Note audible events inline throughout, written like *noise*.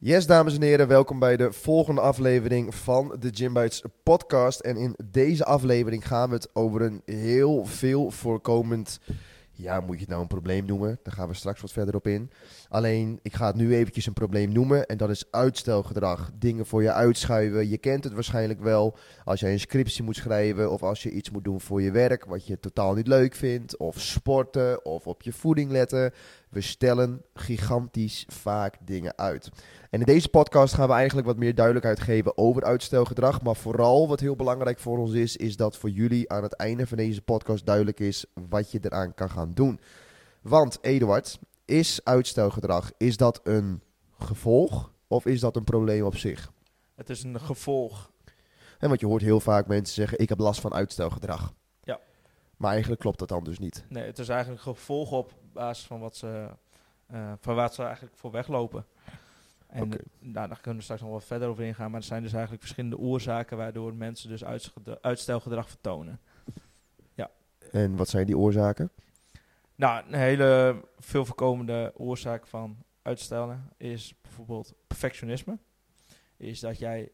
Yes, dames en heren, welkom bij de volgende aflevering van de Gym Bites podcast. En in deze aflevering gaan we het over een heel veel voorkomend, ja, moet je het nou een probleem noemen? Daar gaan we straks wat verder op in. Alleen, ik ga het nu eventjes een probleem noemen en dat is uitstelgedrag. Dingen voor je uitschuiven. Je kent het waarschijnlijk wel als jij een scriptie moet schrijven of als je iets moet doen voor je werk wat je totaal niet leuk vindt. Of sporten of op je voeding letten. We stellen gigantisch vaak dingen uit. En in deze podcast gaan we eigenlijk wat meer duidelijkheid geven over uitstelgedrag. Maar vooral wat heel belangrijk voor ons is, is dat voor jullie aan het einde van deze podcast duidelijk is wat je eraan kan gaan doen. Want Eduard, is uitstelgedrag, is dat een gevolg of is dat een probleem op zich? Het is een gevolg. En want je hoort heel vaak mensen zeggen, ik heb last van uitstelgedrag. Ja. Maar eigenlijk klopt dat dan dus niet. Nee, het is eigenlijk gevolg op basis van wat ze, eh, van waar ze eigenlijk voor weglopen. En Oké. nou, daar kunnen we straks nog wat verder over ingaan. Maar er zijn dus eigenlijk verschillende oorzaken waardoor mensen dus uitstelgedrag vertonen. En wat zijn die oorzaken? Nou, een hele veel voorkomende oorzaak van uitstellen is bijvoorbeeld perfectionisme. Is dat jij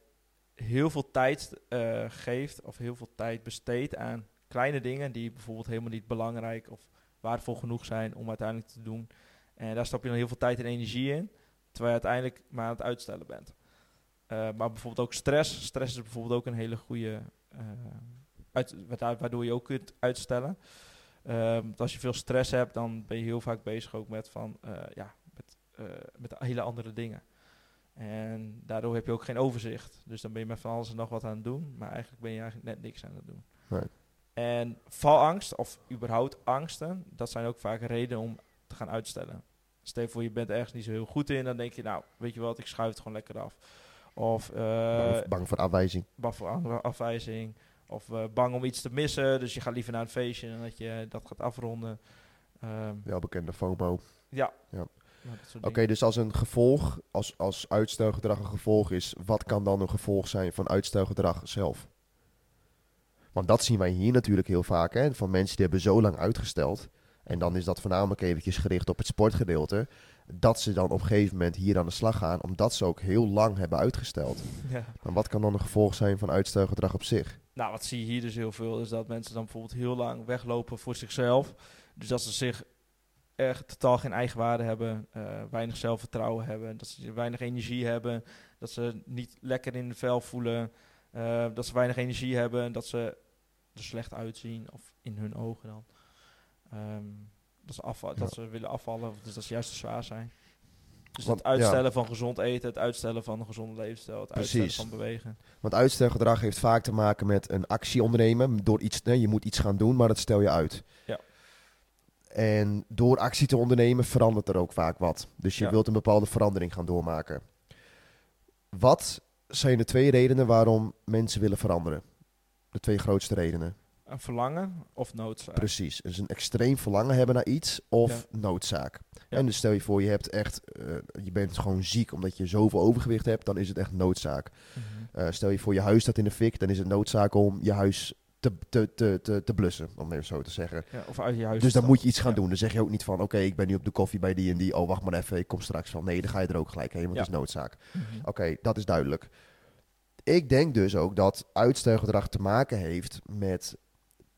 heel veel tijd eh, geeft of heel veel tijd besteedt aan kleine dingen die bijvoorbeeld helemaal niet belangrijk of waardevol genoeg zijn om uiteindelijk te doen. En daar stop je dan heel veel tijd en energie in, terwijl je uiteindelijk maar aan het uitstellen bent. Eh, maar bijvoorbeeld ook stress. Stress is bijvoorbeeld ook een hele goede, eh, uit, waardoor- je ook kunt uitstellen. Want als je veel stress hebt, dan ben je heel vaak bezig ook met, van, eh, ja, met, met hele andere dingen. En daardoor heb je ook geen overzicht. Dus dan ben je met van alles en nog wat aan het doen, maar eigenlijk ben je eigenlijk net niks aan het doen. Nee. En valangst, of überhaupt angsten, dat zijn ook vaak redenen om te gaan uitstellen. Stel voor, je bent ergens niet zo heel goed in, dan denk je, nou, weet je wat, ik schuif het gewoon lekker af. Of eh, bang, bang voor afwijzing. bang voor afwijzing. Of eh, bang om iets te missen. Dus je gaat liever naar een feestje en dat je dat gaat afronden. Ehm, Welbekende FOMO. ja. Ja. Nou, Oké, dus als een gevolg, als, als uitstelgedrag een gevolg is, wat kan dan een gevolg zijn van uitstelgedrag zelf? Want dat zien wij hier natuurlijk heel vaak, hè, van mensen die hebben zo lang uitgesteld. En dan is dat voornamelijk eventjes gericht op het sportgedeelte. Dat ze dan op een gegeven moment hier aan de slag gaan, omdat ze ook heel lang hebben uitgesteld. Ja. Maar wat kan dan een gevolg zijn van uitstelgedrag op zich? Nou, wat zie je hier dus heel veel, is dat mensen dan bijvoorbeeld heel lang weglopen voor zichzelf. Dus dat ze zich echt totaal geen eigenwaarde hebben, eh, weinig zelfvertrouwen hebben, dat ze weinig energie hebben, dat ze niet lekker in de vel voelen, eh, dat ze weinig energie hebben, dat ze er slecht uitzien, of in hun ogen dan. Ehm, dat, ze dat ze willen afvallen, of dus dat ze juist te zwaar zijn. Dus Want- het uitstellen van gezond eten, het uitstellen van een gezonde levensstijl, het uitstellen van bewegen. Want uitstelgedrag heeft vaak te maken met een actie ondernemen. Door iets, nee, je moet iets gaan doen, maar dat stel je uit. Ja. En door actie te ondernemen verandert er ook vaak wat. Dus je Ja. wilt een bepaalde verandering gaan doormaken. Wat zijn de twee redenen waarom mensen willen veranderen? De twee grootste redenen. Een verlangen of noodzaak. Precies. Dus een extreem verlangen hebben naar iets of noodzaak. Ja. En dus stel je voor, je, hebt echt, eh, je bent gewoon ziek omdat je zoveel overgewicht hebt, dan is het echt noodzaak. Mhm. Eh, stel je voor je huis staat in de fik, dan is het noodzaak om je huis te, te, te, te, te blussen, om even zo te zeggen. Ja, of uit je huis Dus dan moet je iets gaan Ja. doen. Dan zeg je ook niet van, oké, ik ben nu op de koffie bij die en die. Oh, wacht maar even, ik kom straks van. Nee, dan ga je er ook gelijk heen, want dat is noodzaak. Mhm. Oké, dat is duidelijk. Ik denk dus ook dat uitstelgedrag te maken heeft met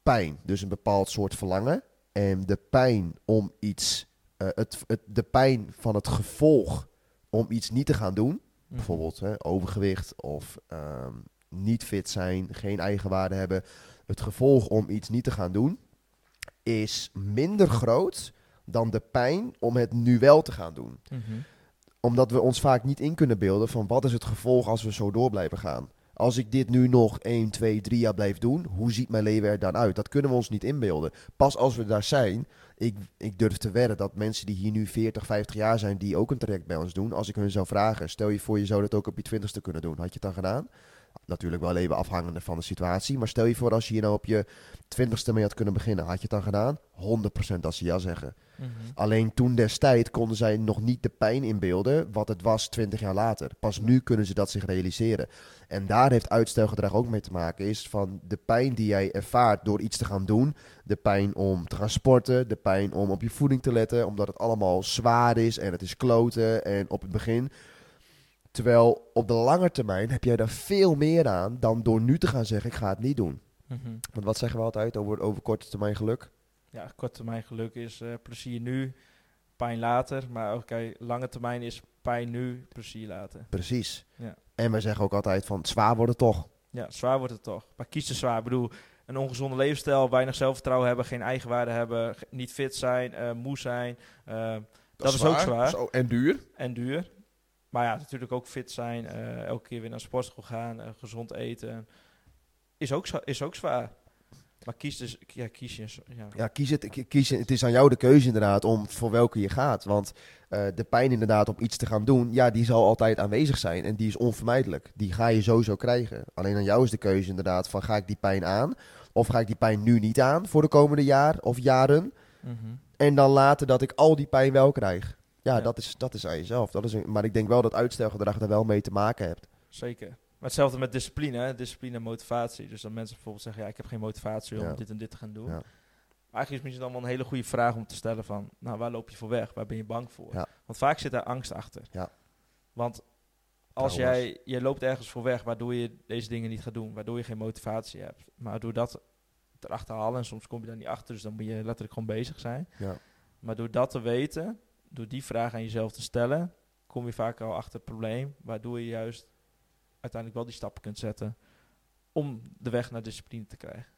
pijn. Dus een bepaald soort verlangen. En de pijn om iets, eh, het, het, de pijn van het gevolg om iets niet te gaan doen. Mhm. Bijvoorbeeld hè, overgewicht of ehm, niet fit zijn, geen eigenwaarde hebben. Het gevolg om iets niet te gaan doen is minder groot dan de pijn om het nu wel te gaan doen. Mhm. Omdat we ons vaak niet in kunnen beelden van wat is het gevolg als we zo door blijven gaan. Als ik dit nu nog 1, 2, 3 jaar blijf doen, hoe ziet mijn leven er dan uit? Dat kunnen we ons niet inbeelden. Pas als we daar zijn, ik, ik durf te wedden dat mensen die hier nu 40, 50 jaar zijn, die ook een traject bij ons doen, als ik hun zou vragen, stel je voor je zou dat ook op je twintigste kunnen doen, had je het dan gedaan? Natuurlijk wel even afhangende van de situatie, maar stel je voor als je hier nou op je twintigste mee had kunnen beginnen, had je het dan gedaan? 100% als ze ja zeggen. Mhm. Alleen toen destijds konden zij nog niet de pijn inbeelden wat het was 20 jaar later. Pas nu kunnen ze dat zich realiseren. En daar heeft uitstelgedrag ook mee te maken. Is van de pijn die jij ervaart door iets te gaan doen. De pijn om te gaan sporten. De pijn om op je voeding te letten. Omdat het allemaal zwaar is en het is kloten. En op het begin Terwijl op de lange termijn heb jij daar veel meer aan dan door nu te gaan zeggen: ik ga het niet doen. Mhm. Want wat zeggen we altijd over, over korte termijn geluk? Ja, korte termijn geluk is eh, plezier nu, pijn later. Maar oké, lange termijn is pijn nu, plezier later. Precies. Ja. En we zeggen ook altijd van zwaar wordt het toch. Ja, zwaar wordt het toch. Maar kies te zwaar. Ik bedoel, een ongezonde levensstijl, weinig zelfvertrouwen hebben, geen eigenwaarde hebben, niet fit zijn, eh, moe zijn. eh, Dat is ook zwaar. Zo, en duur. en duur. Maar ja, natuurlijk ook fit zijn, eh, elke keer weer naar sportschool gaan, eh, gezond eten. Is ook, is ook zwaar. Maar kies dus, ja, kies je. Ja. Ja, kies het, ki- kies, het is aan jou de keuze inderdaad om voor welke je gaat. Want eh, de pijn inderdaad om iets te gaan doen, ja, die zal altijd aanwezig zijn. En die is onvermijdelijk. Die ga je sowieso krijgen. Alleen aan jou is de keuze inderdaad van ga ik die pijn aan? Of ga ik die pijn nu niet aan voor de komende jaar of jaren? Mhm. En dan later dat ik al die pijn wel krijg. Ja. Dat, is, dat is aan jezelf. Dat is een, maar ik denk wel dat uitstelgedrag er wel mee te maken hebt. Zeker. Maar hetzelfde met discipline, hè? discipline en motivatie. Dus dat mensen bijvoorbeeld zeggen, ja, ik heb geen motivatie om dit en dit te gaan doen. Ja. Maar eigenlijk is het misschien allemaal een hele goede vraag om te stellen van, nou, waar loop je voor weg? Waar ben je bang voor? Want vaak zit daar angst achter. Ja. Want als jij, je loopt ergens voor weg waardoor je deze dingen niet gaat doen, waardoor je geen motivatie hebt. Maar door dat erachter halen, en soms kom je daar niet achter, dus dan moet je letterlijk gewoon bezig zijn. Ja. Maar door dat te weten, door die vraag aan jezelf te stellen, kom je vaak al achter het probleem, waardoor je juist uiteindelijk wel die stappen kunt zetten om de weg naar discipline te krijgen.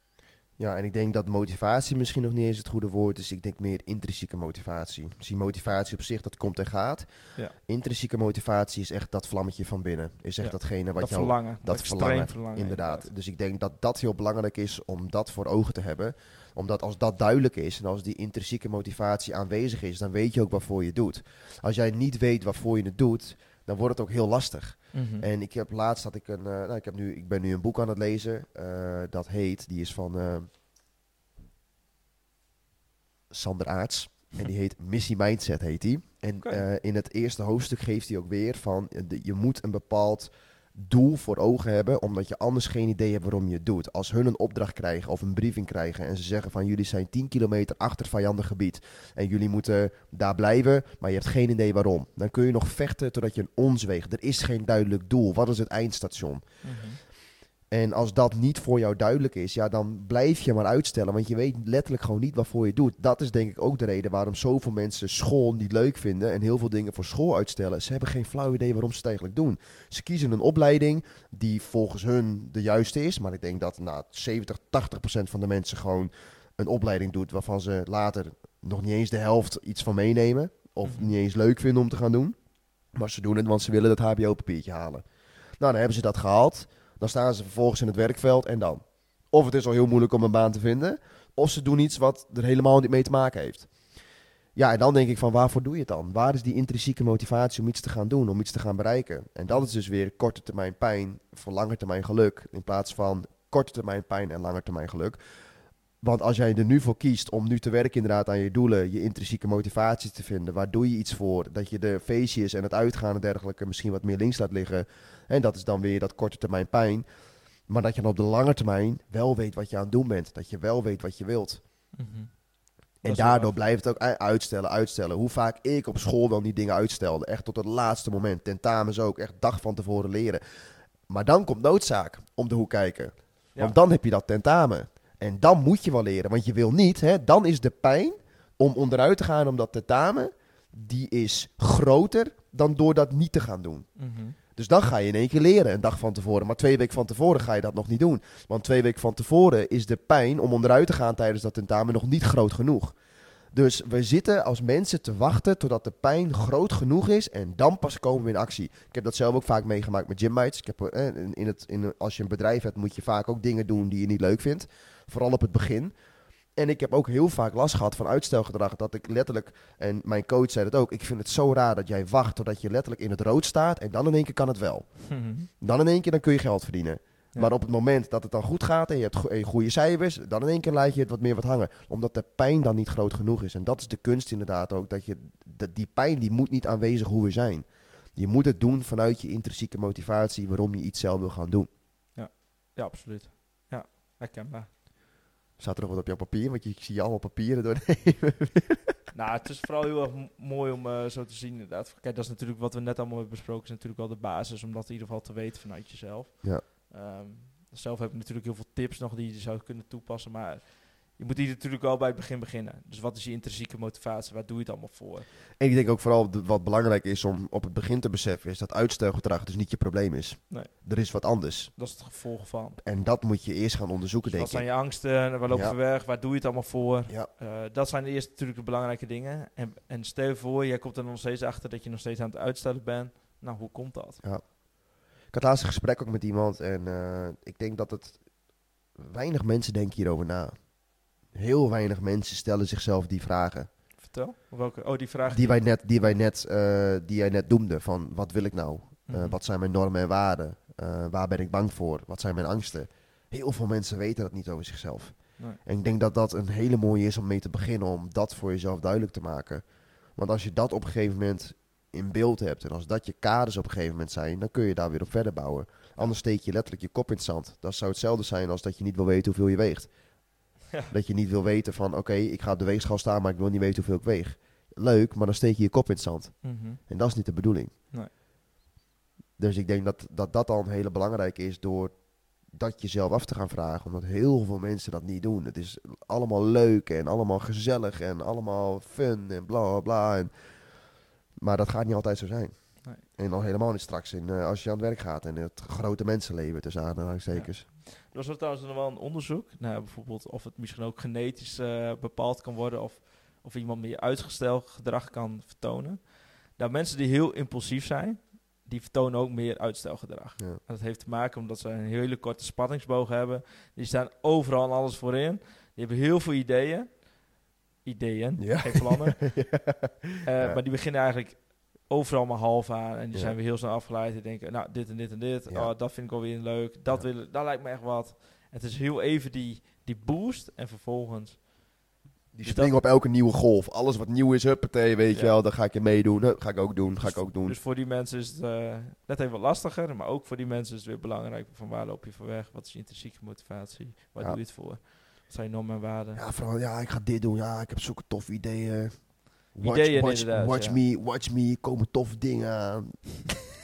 Ja, en ik denk dat motivatie misschien nog niet eens het goede woord is. Ik denk meer intrinsieke motivatie. Die motivatie op zich, dat komt en gaat. Ja. Intrinsieke motivatie is echt dat vlammetje van binnen. Is echt Ja. datgene wat dat jou... verlangen, dat verlangen, verlangen. Inderdaad. Dus ik denk dat dat heel belangrijk is om dat voor ogen te hebben. Omdat als dat duidelijk is en als die intrinsieke motivatie aanwezig is, dan weet je ook waarvoor je het doet. Als jij niet weet waarvoor je het doet, dan wordt het ook heel lastig. Mhm. En ik heb laatst had ik een, eh, nou, ik heb nu, ik ben nu een boek aan het lezen. eh, dat heet, die is van eh, Sander Aarts. En die heet Missie Mindset heet die. En in het eerste hoofdstuk geeft hij ook weer van, de- je moet een bepaald doel voor ogen hebben, omdat je anders geen idee hebt waarom je het doet. Als hun een opdracht krijgen of een briefing krijgen en ze zeggen van jullie zijn 10 kilometer achter vijandig gebied en jullie moeten daar blijven, maar je hebt geen idee waarom. Dan kun je nog vechten totdat je een ons weegt. Er is geen duidelijk doel. Wat is het eindstation? Mhm. En als dat niet voor jou duidelijk is, ja, dan blijf je maar uitstellen. Want je weet letterlijk gewoon niet waarvoor je het doet. Dat is denk ik ook de reden waarom zoveel mensen school niet leuk vinden. En heel veel dingen voor school uitstellen. Ze hebben geen flauw idee waarom ze het eigenlijk doen. Ze kiezen een opleiding die volgens hun de juiste is. Maar ik denk dat nou, 70, 80 procent van de mensen gewoon een opleiding doet. waarvan ze later nog niet eens de helft iets van meenemen. Of Mhm. niet eens leuk vinden om te gaan doen. Maar ze doen het, want ze willen dat HBO-papiertje halen. Nou, dan hebben ze dat gehaald. Dan staan ze vervolgens in het werkveld en dan. Of het is al heel moeilijk om een baan te vinden. Of ze doen iets wat er helemaal niet mee te maken heeft. Ja, en dan denk ik van waarvoor doe je het dan? Waar is die intrinsieke motivatie om iets te gaan doen, om iets te gaan bereiken? En dat is dus weer korte termijn pijn voor lange termijn geluk. In plaats van korte termijn pijn en lange termijn geluk. Want als jij er nu voor kiest om nu te werken inderdaad aan je doelen, je intrinsieke motivatie te vinden, waar doe je iets voor? Dat je de feestjes en het uitgaan en dergelijke misschien wat meer links laat liggen. En dat is dan weer dat korte termijn pijn. Maar dat je dan op de lange termijn wel weet wat je aan het doen bent. Dat je wel weet wat je wilt. Mhm. En daardoor blijft het ook uitstellen, uitstellen. Hoe vaak ik op school wel die dingen uitstelde. Echt tot het laatste moment. Tentamens ook. Echt dag van tevoren leren. Maar dan komt noodzaak om de hoek kijken. Ja. Want dan heb je dat tentamen. En dan moet je wel leren. Want je wil niet, hè, dan is de pijn om onderuit te gaan om dat tentamen, die is groter dan door dat niet te gaan doen. Mhm. Dus dan ga je in één keer leren, een dag van tevoren. Maar twee weken van tevoren ga je dat nog niet doen. Want twee weken van tevoren is de pijn om onderuit te gaan tijdens dat tentamen nog niet groot genoeg. Dus we zitten als mensen te wachten totdat de pijn groot genoeg is en dan pas komen we in actie. Ik heb dat zelf ook vaak meegemaakt met gymmates. Ik heb, eh, in het, in, als je een bedrijf hebt, moet je vaak ook dingen doen die je niet leuk vindt. Vooral op het begin. En ik heb ook heel vaak last gehad van uitstelgedrag. Dat ik letterlijk, en mijn coach zei het ook, ik vind het zo raar dat jij wacht totdat je letterlijk in het rood staat en dan in één keer kan het wel. Mhm. Dan in één keer dan kun je geld verdienen. Ja. Maar op het moment dat het dan goed gaat en je hebt go- en goede cijfers, dan in één keer laat je het wat meer wat hangen. Omdat de pijn dan niet groot genoeg is. En dat is de kunst inderdaad ook. Dat je, dat die pijn die moet niet aanwezig hoe we zijn. Je moet het doen vanuit je intrinsieke motivatie waarom je iets zelf wil gaan doen. Ja, absoluut. Ja, herkenbaar. Staat er nog wat op jouw papier? Want je, ik zie je allemaal papieren doornemen. *laughs* Nou, het is vooral heel erg mooi om eh, zo te zien inderdaad. Kijk, dat is natuurlijk wat we net allemaal hebben besproken, is natuurlijk wel de basis, om dat in ieder geval te weten vanuit jezelf. Ja. Ehm, zelf heb ik natuurlijk heel veel tips nog die je zou kunnen toepassen, maar je moet hier natuurlijk wel bij het begin beginnen. Dus wat is je intrinsieke motivatie? Waar doe je het allemaal voor? En ik denk ook vooral de- wat belangrijk is om op het begin te beseffen, is dat uitstelgedrag dus niet je probleem is. Nee. Er is wat anders. Dat is het gevolg van. En dat moet je eerst gaan onderzoeken, Dus denk wat ik. zijn je angsten? Waar lopen Ja. ze weg? Waar doe je het allemaal voor? Ja. Eh, dat zijn eerst natuurlijk de belangrijke dingen. En, en stel je voor, jij komt er nog steeds achter dat je nog steeds aan het uitstellen bent. Nou, hoe komt dat? Ik had laatst een gesprek ook met iemand en eh, ik denk dat het weinig mensen denken hierover na. Heel weinig mensen stellen zichzelf die vragen. Vertel. Welke? Oh, die vraag. Die wij net, die wij net, eh, die jij net noemde. Van wat wil ik nou? Eh, Mhm. wat zijn mijn normen en waarden? Eh, waar ben ik bang voor? Wat zijn mijn angsten? Heel veel mensen weten dat niet over zichzelf. Nee. En ik denk dat dat een hele mooie is om mee te beginnen. Om dat voor jezelf duidelijk te maken. Want als je dat op een gegeven moment in beeld hebt. En als dat je kaders op een gegeven moment zijn. Dan kun je daar weer op verder bouwen. Anders steek je letterlijk je kop in het zand. Dat zou hetzelfde zijn als dat je niet wil weten hoeveel je weegt. Ja. Dat je niet wil weten van oké, ik ga op de weegschaal staan. Maar ik wil niet weten hoeveel ik weeg. Leuk, maar dan steek je je kop in het zand. Mhm. En dat is niet de bedoeling. Nee. Dus ik denk dat, dat dat al een hele belangrijke is door dat jezelf af te gaan vragen. Omdat heel veel mensen dat niet doen. Het is allemaal leuk en allemaal gezellig en allemaal fun en bla bla bla. En, maar dat gaat niet altijd zo zijn. Nee. En al helemaal niet straks in, eh, als je aan het werk gaat en het grote mensenleven tussen aanhalingstekens. Er was er trouwens nog wel een onderzoek. Nou, bijvoorbeeld of het misschien ook genetisch eh, bepaald kan worden. Of, of iemand meer uitgesteld gedrag kan vertonen. Nou, mensen die heel impulsief zijn, die vertonen ook meer uitstelgedrag. Ja. En dat heeft te maken omdat ze een hele korte spanningsboog hebben. Die staan overal en alles voorin. Die hebben heel veel ideeën. Ideeën, Ja. geen plannen. *laughs* Eh. Maar die beginnen eigenlijk overal maar half aan. En die Ja. zijn weer heel snel afgeleid. Die denken, nou, dit en dit en dit. Ja. Oh, dat vind ik wel weer leuk. Dat, wil, dat lijkt me echt wat. Het is heel even die, die boost. En vervolgens... Die Dus springen op elke nieuwe golf. Alles wat nieuw is, huppatee, weet Ja. je wel. Dan ga ik je meedoen. Ga ik ook doen, ga ik ook doen. Dus voor die mensen is het eh, net even wat lastiger. Maar ook voor die mensen is het weer belangrijk. Van waar loop je voor weg? Wat is je intrinsieke motivatie? Waar Ja. doe je het voor? Wat zijn je normen en waarden? Ja, vooral, ja, ik ga dit doen. Ja, ik heb zulke toffe ideeën. Watch, Ideeën watch, inderdaad, watch ja. me, watch me. Komen toffe dingen aan.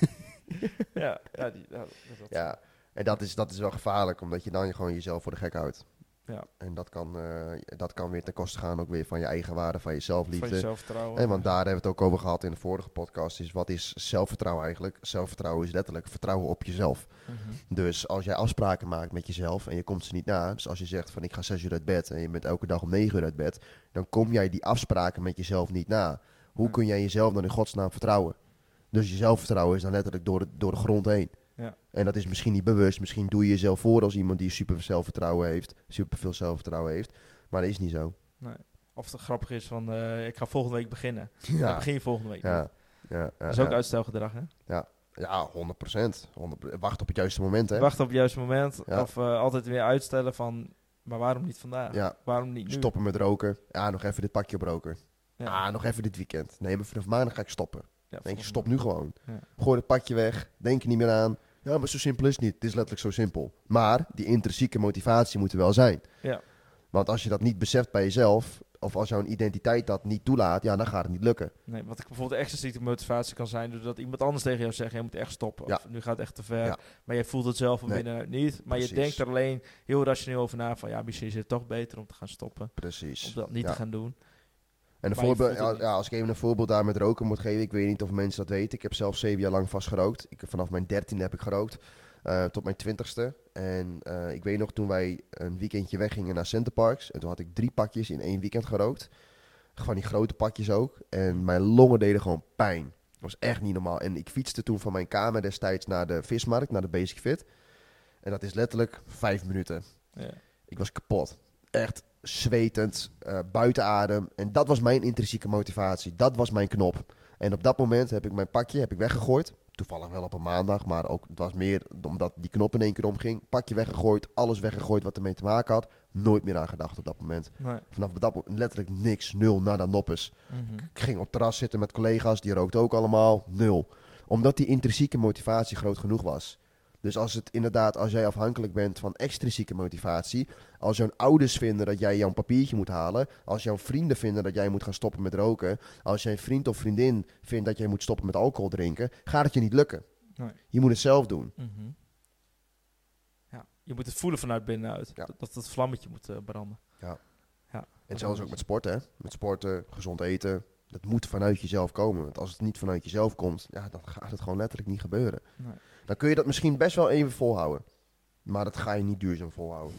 *laughs* ja, ja, die, dat- Ja, en dat is, dat is wel gevaarlijk, omdat je dan gewoon jezelf voor de gek houdt. Ja. En dat kan, eh, dat kan weer ten koste gaan ook weer van je eigen waarde, van je van zelfliefde. je zelfvertrouwen. En want daar hebben we het ook over gehad in de vorige podcast. Is wat is zelfvertrouwen eigenlijk? Zelfvertrouwen is letterlijk vertrouwen op jezelf. Mhm. Dus als jij afspraken maakt met jezelf en je komt ze niet na. Dus als je zegt van ik ga zes uur uit bed en je bent elke dag om negen uur uit bed. Dan kom jij die afspraken met jezelf niet na. Hoe kun jij jezelf dan in godsnaam vertrouwen? Dus je zelfvertrouwen is dan letterlijk door de, door de grond heen. Ja. En dat is misschien niet bewust. Misschien doe je jezelf voor als iemand die super zelfvertrouwen heeft. Super veel zelfvertrouwen heeft. Maar dat is niet zo. Of het grappig is van, eh, ik ga volgende week beginnen. *laughs* Ja. Ja, begin je volgende week. ja, ja, ja, Dat is ook ja. uitstelgedrag, hè? Ja, 100 procent. Wacht op het juiste moment, hè? Wachten op het juiste moment. Ja. Of eh, altijd weer uitstellen van, maar waarom niet vandaag? Ja, Waarom niet nu? stoppen met roken. Ja, nog even dit pakje op roken. Ja. Ja, nog even dit weekend. Nee, maar vanaf maandag ga ik stoppen. Ja, Denk je, stop nu gewoon. Ja. Gooi het pakje weg. Denk er niet meer aan. Ja, maar zo simpel is het niet. Het is letterlijk zo simpel. Maar die intrinsieke motivatie moet er wel zijn. Ja. Want als je dat niet beseft bij jezelf, of als jouw identiteit dat niet toelaat, ja, dan gaat het niet lukken. Nee, wat ik bijvoorbeeld extra motivatie kan zijn, doordat iemand anders tegen jou zegt, jij moet echt stoppen. Ja. Of nu gaat het echt te ver. Ja. Maar jij voelt het zelf van Nee. binnenuit niet. Maar je denkt er alleen heel rationeel over na van, ja, misschien is het toch beter om te gaan stoppen. Precies. Om dat niet Ja. te gaan doen. En een voorbeeld, ja, als ik even een voorbeeld daar met roken moet geven. Ik weet niet of mensen dat weten. Ik heb zelf zeven jaar lang vast gerookt. Ik, vanaf mijn dertiende heb ik gerookt. eh, tot mijn twintigste. En eh, ik weet nog toen wij een weekendje weggingen naar Centerparks. En toen had ik drie pakjes in één weekend gerookt. Van die grote pakjes ook. En mijn longen deden gewoon pijn. Dat was echt niet normaal. En ik fietste toen van mijn kamer destijds naar de vismarkt, naar de Basic Fit. En dat is letterlijk vijf minuten. Ja. Ik was kapot. Echt zwetend, eh, buiten adem. En dat was mijn intrinsieke motivatie. Dat was mijn knop. En op dat moment heb ik mijn pakje heb ik weggegooid. Toevallig wel op een maandag, maar ook, het was meer omdat die knop in één keer omging. Pakje weggegooid, alles weggegooid wat ermee te maken had. Nooit meer aan gedacht op dat moment. Nee. Vanaf dat moment letterlijk niks, nul, nada noppes. Mhm. Ik ging op terras zitten met collega's, die rookten ook allemaal, nul. Omdat die intrinsieke motivatie groot genoeg was. Dus als het inderdaad, als jij afhankelijk bent van extrinsieke motivatie, als jouw ouders vinden dat jij jouw papiertje moet halen, als jouw vrienden vinden dat jij moet gaan stoppen met roken, als jij vriend of vriendin vindt dat jij moet stoppen met alcohol drinken, gaat het je niet lukken. Nee. Je moet het zelf doen. Mhm. Ja, je moet het voelen vanuit binnenuit. Ja. Dat, dat het vlammetje moet eh, branden. Ja. ja. En zelfs ook met sporten, hè? Met sporten, gezond eten. Dat moet vanuit jezelf komen. Want als het niet vanuit jezelf komt, ja, dan gaat het gewoon letterlijk niet gebeuren. Nee. Dan kun je dat misschien best wel even volhouden. Maar dat ga je niet duurzaam volhouden.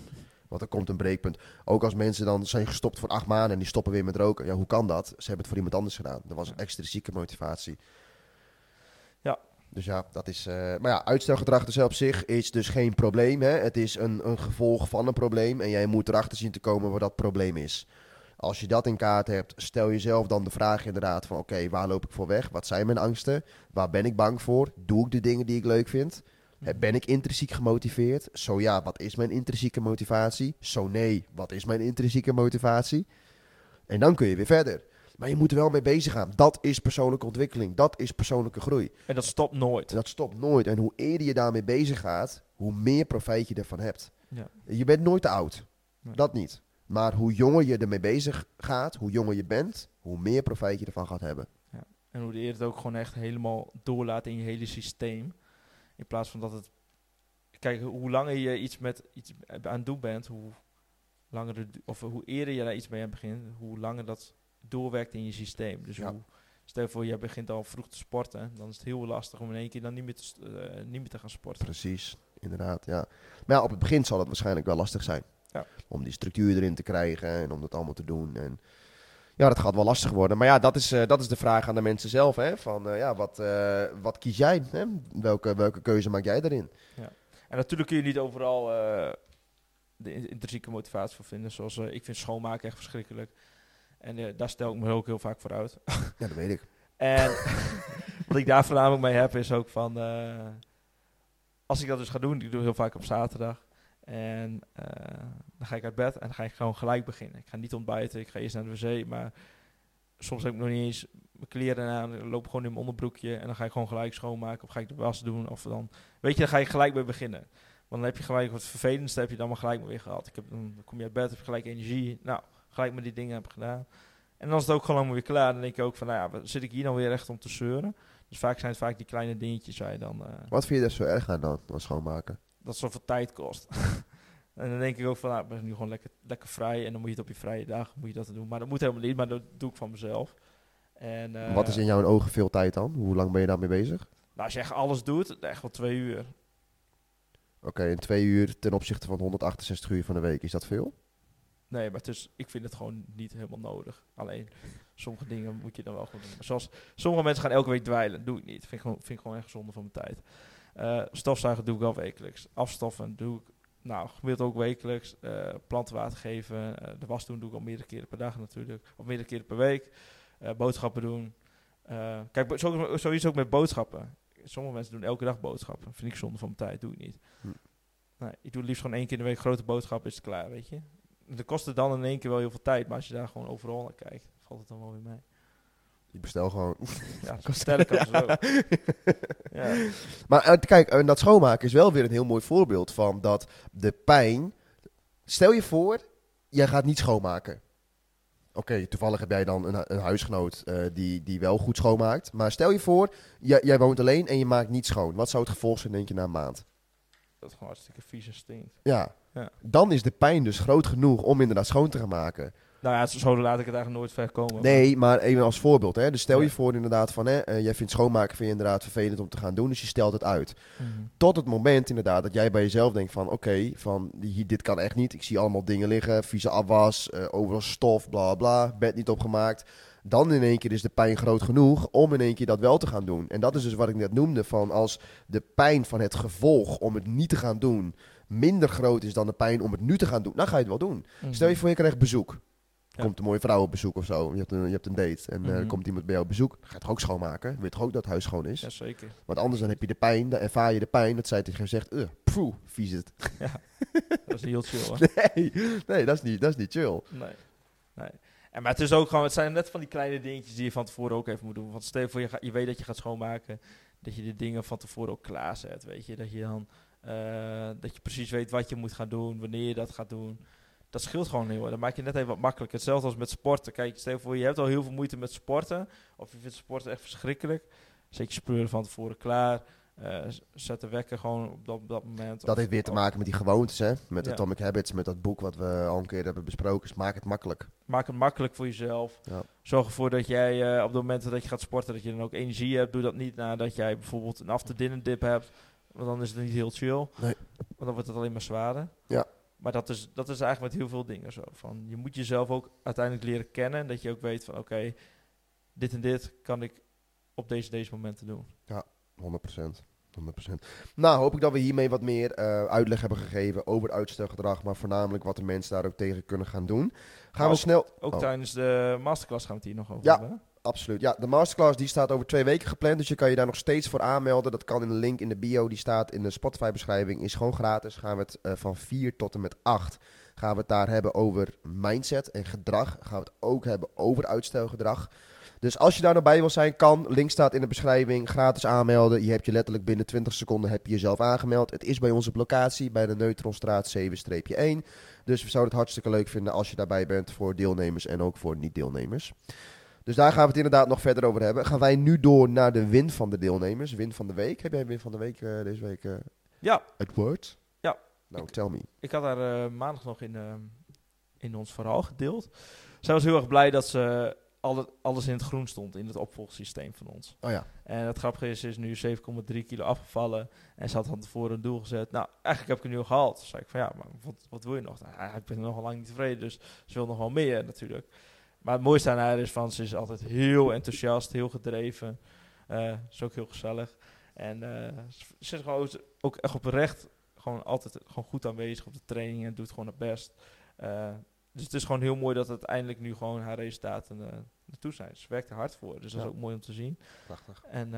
Want er komt een breekpunt. Ook als mensen dan zijn gestopt voor acht maanden en die stoppen weer met roken. Ja, hoe kan dat? Ze hebben het voor iemand anders gedaan. Dat was een extrinsieke motivatie. Ja. Dus ja, dat is... eh, maar ja, uitstelgedrag dus op zich is dus geen probleem. Hè? Het is een, een gevolg van een probleem. En jij moet erachter zien te komen wat dat probleem is. Als je dat in kaart hebt, stel jezelf dan de vraag inderdaad van... Oké, waar loop ik voor weg? Wat zijn mijn angsten? Waar ben ik bang voor? Doe ik de dingen die ik leuk vind? Ben ik intrinsiek gemotiveerd? Zo ja, wat is mijn intrinsieke motivatie? Zo nee, wat is mijn intrinsieke motivatie? En dan kun je weer verder. Maar je moet er wel mee bezig gaan. Dat is persoonlijke ontwikkeling. Dat is persoonlijke groei. En dat stopt nooit. En dat stopt nooit. En hoe eerder je daarmee bezig gaat, hoe meer profijt je ervan hebt. Ja. Je bent nooit te oud. Nee. Dat niet. Maar hoe jonger je ermee bezig gaat, hoe jonger je bent, hoe meer profijt je ervan gaat hebben. En hoe de eerder het ook gewoon echt helemaal doorlaat in je hele systeem. In plaats van dat het... Kijk, hoe langer je iets met iets aan het doen bent, hoe langer het, of hoe eerder je daar iets mee aan begint, hoe langer dat doorwerkt in je systeem. Dus Ja. hoe, stel je voor, je begint al vroeg te sporten, dan is het heel lastig om in één keer dan niet meer te, eh, niet meer te gaan sporten. Precies, inderdaad. Ja. Maar ja, op het begin zal het waarschijnlijk wel lastig zijn. Ja. Om die structuur erin te krijgen en om dat allemaal te doen. En ja, dat gaat wel lastig worden. Maar ja, dat is, eh, dat is de vraag aan de mensen zelf. Hè? Van, eh, ja, wat, eh, wat kies jij? Hè? Welke, welke keuze maak jij daarin? En natuurlijk kun je niet overal de in- intrinsieke motivatie voor vinden. Zoals ik vind schoonmaken echt verschrikkelijk. En daar stel ik me ook heel vaak voor uit. *laughs* Ja, dat weet ik. En *laughs* wat ik daar voornamelijk mee heb is ook van... als ik dat dus ga doen, ik doe heel vaak op zaterdag. En eh, dan ga ik uit bed en dan ga ik gewoon gelijk beginnen. Ik ga niet ontbijten, ik ga eerst naar de wc. Maar soms heb ik nog niet eens mijn kleren aan. Ik loop gewoon in mijn onderbroekje en dan ga ik gewoon gelijk schoonmaken. Of ga ik de was doen. Of dan, weet je, dan ga ik gelijk mee beginnen. Want dan heb je gelijk wat vervelendste heb je dan maar gelijk maar weer gehad. Ik heb, dan kom je uit bed, heb je gelijk energie. Nou, gelijk met die dingen heb ik gedaan. En dan is het ook gewoon weer klaar. Dan denk je ook van, nou ja, zit ik hier dan weer echt om te zeuren? Dus vaak zijn het vaak die kleine dingetjes waar je dan... eh, Wat vind je er zo erg aan dan, dan schoonmaken? Dat zoveel tijd kost. *laughs* en dan denk ik ook van, nou, ik ben nu gewoon lekker, lekker vrij. En dan moet je het op je vrije dag moet je dat doen. Maar dat moet helemaal niet, maar dat doe ik van mezelf. En, eh, Wat is in jouw ogen veel tijd dan? Hoe lang ben je daarmee bezig? Nou, als je echt alles doet, echt wel twee uur. Oké, in twee uur ten opzichte van 168 uur van de week, is dat veel? Nee, maar het is, ik vind het gewoon niet helemaal nodig. Alleen, sommige dingen moet je dan wel gewoon doen. Maar zoals, sommige mensen gaan elke week dweilen. doe ik niet. Vind ik gewoon, vind ik gewoon echt zonde van mijn tijd. Eh, stofzuigen doe ik wel wekelijks. Afstoffen doe ik, nou, gemiddeld ook wekelijks. Eh plantenwater geven. eh, de was doen doe ik al meerdere keren per dag natuurlijk. Of meerdere keren per week. Boodschappen doen. Kijk, zo- sowieso ook met boodschappen. Sommige mensen doen elke dag boodschappen. Vind ik zonde van mijn tijd. Doe ik niet. Hm. Ik doe liefst gewoon één keer in de week grote boodschappen. Is het klaar, weet je. Dat kost het dan in één keer wel heel veel tijd. Maar als je daar gewoon overal naar kijkt, valt het dan wel weer mee. Bestel gewoon. Ja, *laughs* stel ik het zo. Ja. Maar eh, kijk, en dat schoonmaken is wel weer een heel mooi voorbeeld van dat de pijn. Stel je voor, jij gaat niet schoonmaken. Oké, toevallig heb jij dan een, een huisgenoot eh, die, die wel goed schoonmaakt. Maar stel je voor, jij, jij woont alleen en je maakt niet schoon. Wat zou het gevolg zijn, denk je, na een maand? Dat gewoon hartstikke vies en stinkt. Ja. Ja. Dan is de pijn dus groot genoeg om inderdaad schoon te gaan maken. Nou ja, zo, laat ik het eigenlijk nooit ver komen. Nee, maar even als voorbeeld. Hè. Dus stel je voor inderdaad van, hè, eh, jij vindt schoonmaken vind je inderdaad vervelend om te gaan doen. Dus je stelt het uit. Mhm. Tot het moment inderdaad dat jij bij jezelf denkt van oké, van die- dit kan echt niet. Ik zie allemaal dingen liggen, vieze afwas, eh, overal stof, bla bla, bed niet opgemaakt. Dan in één keer is de pijn groot genoeg om in één keer dat wel te gaan doen. En dat is dus wat ik net noemde van als de pijn van het gevolg om het niet te gaan doen minder groot is dan de pijn om het nu te gaan doen, dan ga je het wel doen. Mhm. Stel je voor je krijgt bezoek. Ja. Komt een mooie vrouw op bezoek of zo. Je hebt een, je hebt een date en eh, Mhm. komt iemand bij jou op bezoek. Ga je toch ook schoonmaken? Weet je toch ook dat het huis schoon is? Jazeker. Want anders dan heb je de pijn, dan ervaar je de pijn. Dat zij tegen je zegt, uh, poeh, vies het. *laughs* Dat is niet heel chill, hoor. Nee, nee dat, is niet, dat is niet chill. Nee. nee. En, maar het is ook gewoon, het zijn net van die kleine dingetjes die je van tevoren ook even moet doen. Want stel je voor, je, gaat, je weet dat je gaat schoonmaken, dat je de dingen van tevoren ook klaarzet, weet je. Dat je dan Eh, dat je precies weet wat je moet gaan doen, wanneer je dat gaat doen. Dat scheelt gewoon heel erg. Dan maak je net even wat makkelijker. Hetzelfde als met sporten. Kijk, stel je voor, je hebt al heel veel moeite met sporten. Of je vindt sporten echt verschrikkelijk. Zet je spullen van tevoren klaar. Eh, zet de wekker gewoon op dat, op dat moment. Dat Of- heeft weer te maken met die gewoontes, hè? Met Ja. Atomic Habits, met dat boek wat we al een keer hebben besproken. Dus maak het makkelijk. Maak het makkelijk voor jezelf. Ja. Zorg ervoor dat jij eh, op de momenten dat je gaat sporten, dat je dan ook energie hebt. Doe dat niet nadat jij bijvoorbeeld een after dinner dip hebt. Want dan is het niet heel chill. Nee. Want dan wordt het alleen maar zwaarder. Ja. Maar dat is, dat is eigenlijk met heel veel dingen zo. Van, je moet jezelf ook uiteindelijk leren kennen. Dat je ook weet van oké, dit en dit kan ik op deze, deze momenten doen. 100%. 100%. Nou, hoop ik dat we hiermee wat meer eh, uitleg hebben gegeven over uitstelgedrag, maar voornamelijk wat de mensen daar ook tegen kunnen gaan doen. Gaan we Ook- snel. Ook Oh. tijdens de masterclass gaan we het hier nog over Ja. hebben. Absoluut. Ja, de masterclass die staat over twee weken gepland. Dus je kan je daar nog steeds voor aanmelden. Dat kan in de link in de bio. Die staat in de Spotify beschrijving. Is gewoon gratis. Gaan we het eh, van 4 tot en met 8. Gaan we het daar hebben over mindset en gedrag. Gaan we het ook hebben over uitstelgedrag. Dus als je daar nog bij wil zijn, kan. Link staat in de beschrijving. Gratis aanmelden. Je hebt je letterlijk binnen 20 seconden heb je jezelf aangemeld. Het is bij ons op locatie bij de Neutronstraat 7-1. Dus we zouden het hartstikke leuk vinden als je daarbij bent voor deelnemers en ook voor niet-deelnemers. Dus daar gaan we het inderdaad nog verder over hebben. Gaan wij nu door naar de win van de deelnemers. Win van de week. Heb jij win van de week eh, deze week eh Ja, het woord? Ja. Nou, tell me. ik had daar eh, maandag nog in, ehm, in ons verhaal gedeeld. Zij was heel erg blij dat ze alle, alles in het groen stond in het opvolgsysteem van ons. Oh ja. En het grappige is, ze is nu 7,3 kilo afgevallen. En ze had van tevoren een doel gezet. Nou, eigenlijk heb ik het nu al gehaald. Dus zei ik van ja, maar wat, wat wil je nog? Nou, eigenlijk ben ik nog lang niet tevreden. Dus ze wil nog wel meer natuurlijk. Maar het mooiste aan haar is van, ze is altijd heel enthousiast, heel gedreven. Eh is ook heel gezellig. En eh, ze- is gewoon ook echt oprecht gewoon altijd gewoon goed aanwezig op de trainingen. Doet gewoon het best. Eh, dus het is gewoon heel mooi dat uiteindelijk nu gewoon haar resultaten naartoe zijn. Ze werkt er hard voor. Dus dat Ja. is ook mooi om te zien. Prachtig. En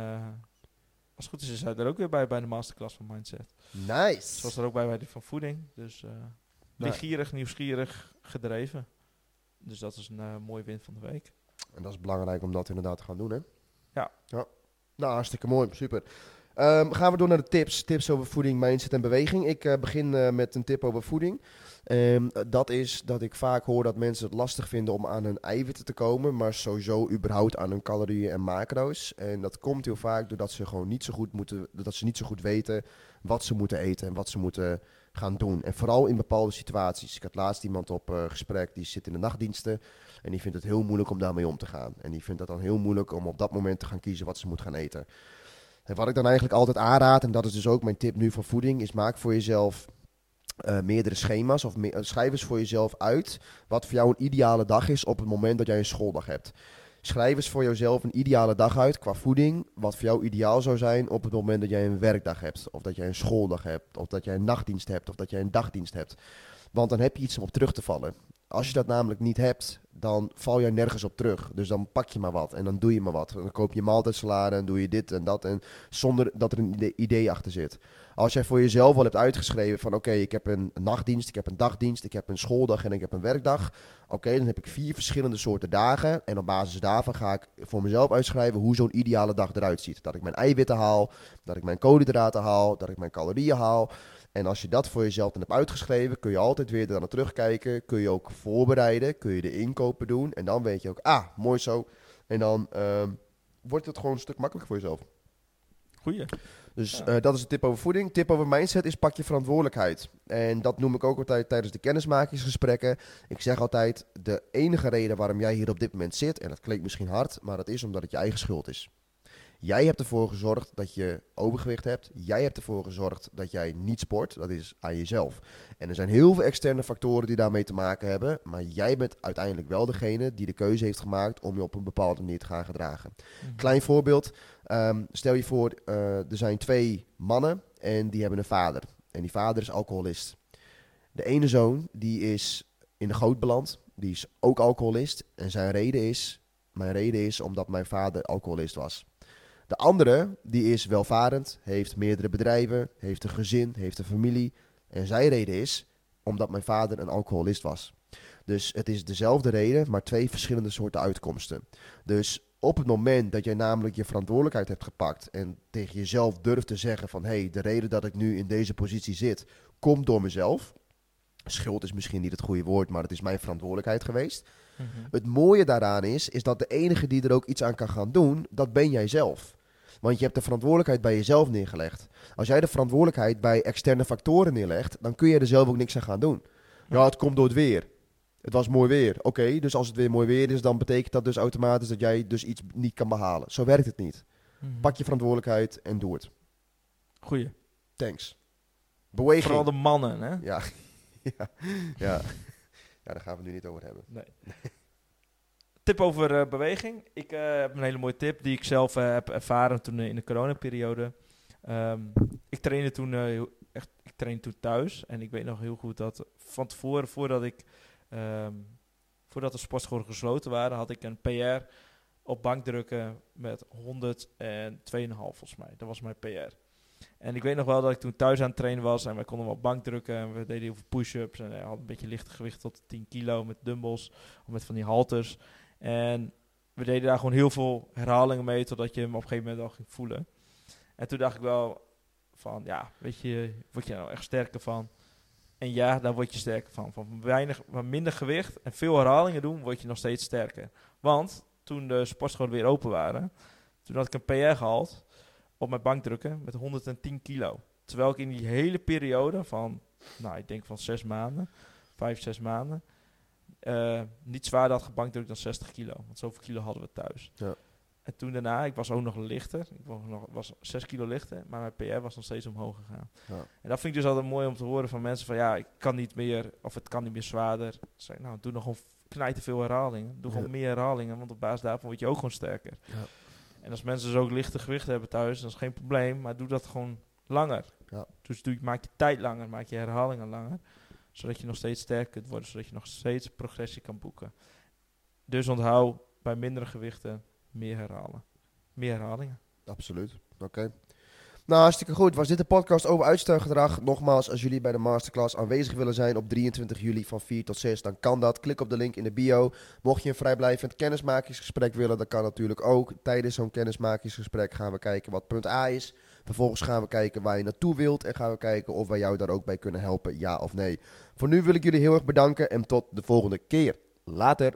als het goed is, is hij er ook weer bij bij de masterclass van Mindset. Nice. Zoals er ook bij bij die van voeding. Dus leergierig, nieuwsgierig, gedreven. Dus dat is een eh, mooie win van de week. En dat is belangrijk om dat inderdaad te gaan doen, hè? Ja. ja. Nou, hartstikke mooi. Super. Ehm, gaan we door naar de tips. Tips over voeding, mindset en beweging. Ik eh, begin eh, met een tip over voeding. Ehm, dat is dat ik vaak hoor dat mensen het lastig vinden om aan hun eiwitten te komen, maar sowieso überhaupt aan hun calorieën en macro's. En dat komt heel vaak doordat ze gewoon niet zo goed moeten, dat ze niet zo goed weten wat ze moeten eten en wat ze moeten gaan doen. En vooral in bepaalde situaties. Ik had laatst iemand op eh, gesprek die zit in de nachtdiensten en die vindt het heel moeilijk om daarmee om te gaan. En die vindt het dan heel moeilijk om op dat moment te gaan kiezen wat ze moet gaan eten. En wat ik dan eigenlijk altijd aanraad, en dat is dus ook mijn tip nu voor voeding, is maak voor jezelf eh, meerdere schema's of eh, schrijf eens voor jezelf uit wat voor jou een ideale dag is op het moment dat jij een schooldag hebt. Schrijf eens voor jezelf een ideale dag uit qua voeding, wat voor jou ideaal zou zijn op het moment dat jij een werkdag hebt, of dat jij een schooldag hebt, of dat jij een nachtdienst hebt, of dat jij een dagdienst hebt. Want dan heb je iets om op terug te vallen. Als je dat namelijk niet hebt, dan val je nergens op terug. Dus dan pak je maar wat en dan doe je maar wat. Dan koop je maaltijdsalade en doe je dit en dat. En zonder dat er een ide- idee achter zit. Als jij voor jezelf al hebt uitgeschreven van oké, ik heb een nachtdienst, ik heb een dagdienst, ik heb een schooldag en ik heb een werkdag. Oké, dan heb ik vier verschillende soorten dagen. En op basis daarvan ga ik voor mezelf uitschrijven hoe zo'n ideale dag eruit ziet. Dat ik mijn eiwitten haal, dat ik mijn koolhydraten haal, dat ik mijn calorieën haal. En als je dat voor jezelf dan hebt uitgeschreven, kun je altijd weer naar terugkijken. Kun je ook voorbereiden, kun je de inkopen doen. En dan weet je ook, ah, mooi zo. En dan ehm, wordt het gewoon een stuk makkelijker voor jezelf. Goeie. Dus Ja. eh, dat is een tip over voeding. Tip over mindset is pak je verantwoordelijkheid. En dat noem ik ook altijd tijdens de kennismakingsgesprekken. Ik zeg altijd, de enige reden waarom jij hier op dit moment zit, en dat klinkt misschien hard, maar dat is omdat het je eigen schuld is. Jij hebt ervoor gezorgd dat je overgewicht hebt. Jij hebt ervoor gezorgd dat jij niet sport. Dat is aan jezelf. En er zijn heel veel externe factoren die daarmee te maken hebben. Maar jij bent uiteindelijk wel degene die de keuze heeft gemaakt om je op een bepaalde manier te gaan gedragen. Mhm. Klein voorbeeld. Ehm, stel je voor, eh, er zijn twee mannen en die hebben een vader. En die vader is alcoholist. De ene zoon die is in de goot beland. Die is ook alcoholist. En zijn reden is, mijn reden is omdat mijn vader alcoholist was. De andere, die is welvarend, heeft meerdere bedrijven, heeft een gezin, heeft een familie. En zijn reden is omdat mijn vader een alcoholist was. Dus het is dezelfde reden, maar twee verschillende soorten uitkomsten. Dus op het moment dat jij namelijk je verantwoordelijkheid hebt gepakt en tegen jezelf durft te zeggen van hé, hey, de reden dat ik nu in deze positie zit, komt door mezelf. Schuld is misschien niet het goede woord, maar het is mijn verantwoordelijkheid geweest. Mhm. Het mooie daaraan is, is dat de enige die er ook iets aan kan gaan doen, dat ben jij zelf. Want je hebt de verantwoordelijkheid bij jezelf neergelegd. Als jij de verantwoordelijkheid bij externe factoren neerlegt, dan kun je er zelf ook niks aan gaan doen. Ja, het komt door het weer. Het was mooi weer. Oké, dus als het weer mooi weer is, dan betekent dat dus automatisch dat jij dus iets niet kan behalen. Zo werkt het niet. Mhm. Pak je verantwoordelijkheid en doe het. Goeie. Thanks. Beweging. Vooral de mannen, hè? Ja. ja. *laughs* ja. Ja, daar gaan we het nu niet over hebben. Nee. *laughs* tip over eh, beweging. Ik eh, heb een hele mooie tip die ik zelf eh, heb ervaren toen in de coronaperiode. Ehm ik trainde toen echt, ik trainde toen thuis en ik weet nog heel goed dat van tevoren, voordat ik, ehm, voordat de sportscholen gesloten waren, had ik een PR op bankdrukken met 102,5 volgens mij. Dat was mijn PR. En ik weet nog wel dat ik toen thuis aan het trainen was en wij konden wel bankdrukken en we deden heel veel push-ups en had een beetje lichte gewicht tot 10 kilo met dumbbells of met van die halters. En we deden daar gewoon heel veel herhalingen mee totdat je hem op een gegeven moment al ging voelen. En toen dacht ik wel van, ja, weet je, word je nou echt sterker van? En ja, daar word je sterker van. Van weinig, van minder gewicht en veel herhalingen doen, word je nog steeds sterker. Want toen de sportscholen weer open waren, toen had ik een PR gehaald op mijn bankdrukken met 110 kilo. Terwijl ik in die hele periode van, nou, ik denk van zes maanden, vijf, zes maanden, eh, niet zwaarder had gebankdrukt dan 60 kilo. Want zoveel kilo hadden we thuis. Ja. En toen daarna, ik was ook nog lichter. Ik was, nog, was 6 kilo lichter, maar mijn PR was nog steeds omhoog gegaan. Ja. En dat vind ik dus altijd mooi om te horen van mensen van ja, ik kan niet meer, of het kan niet meer zwaarder. Zeg, nou, doe nog gewoon knijten veel herhalingen. Doe Ja. gewoon meer herhalingen, want op basis daarvan word je ook gewoon sterker. Ja. En als mensen dus ook lichte gewichten hebben thuis, dat is geen probleem, maar doe dat gewoon langer. Ja. Dus doe, maak je tijd langer, maak je herhalingen langer, zodat je nog steeds sterker kunt worden, zodat je nog steeds progressie kan boeken. Dus onthoud bij mindere gewichten meer herhalen. Meer herhalingen. Absoluut. Oké. Nou, hartstikke goed. Was dit de podcast over uitstelgedrag? Nogmaals, als jullie bij de masterclass aanwezig willen zijn op 23 juli van 4 tot 6, dan kan dat. Klik op de link in de bio. Mocht je een vrijblijvend kennismakingsgesprek willen, dat kan natuurlijk ook. Tijdens zo'n kennismakingsgesprek gaan we kijken wat punt A is. Vervolgens gaan we kijken waar je naartoe wilt en gaan we kijken of wij jou daar ook bij kunnen helpen, ja of nee. Voor nu wil ik jullie heel erg bedanken en tot de volgende keer. Later.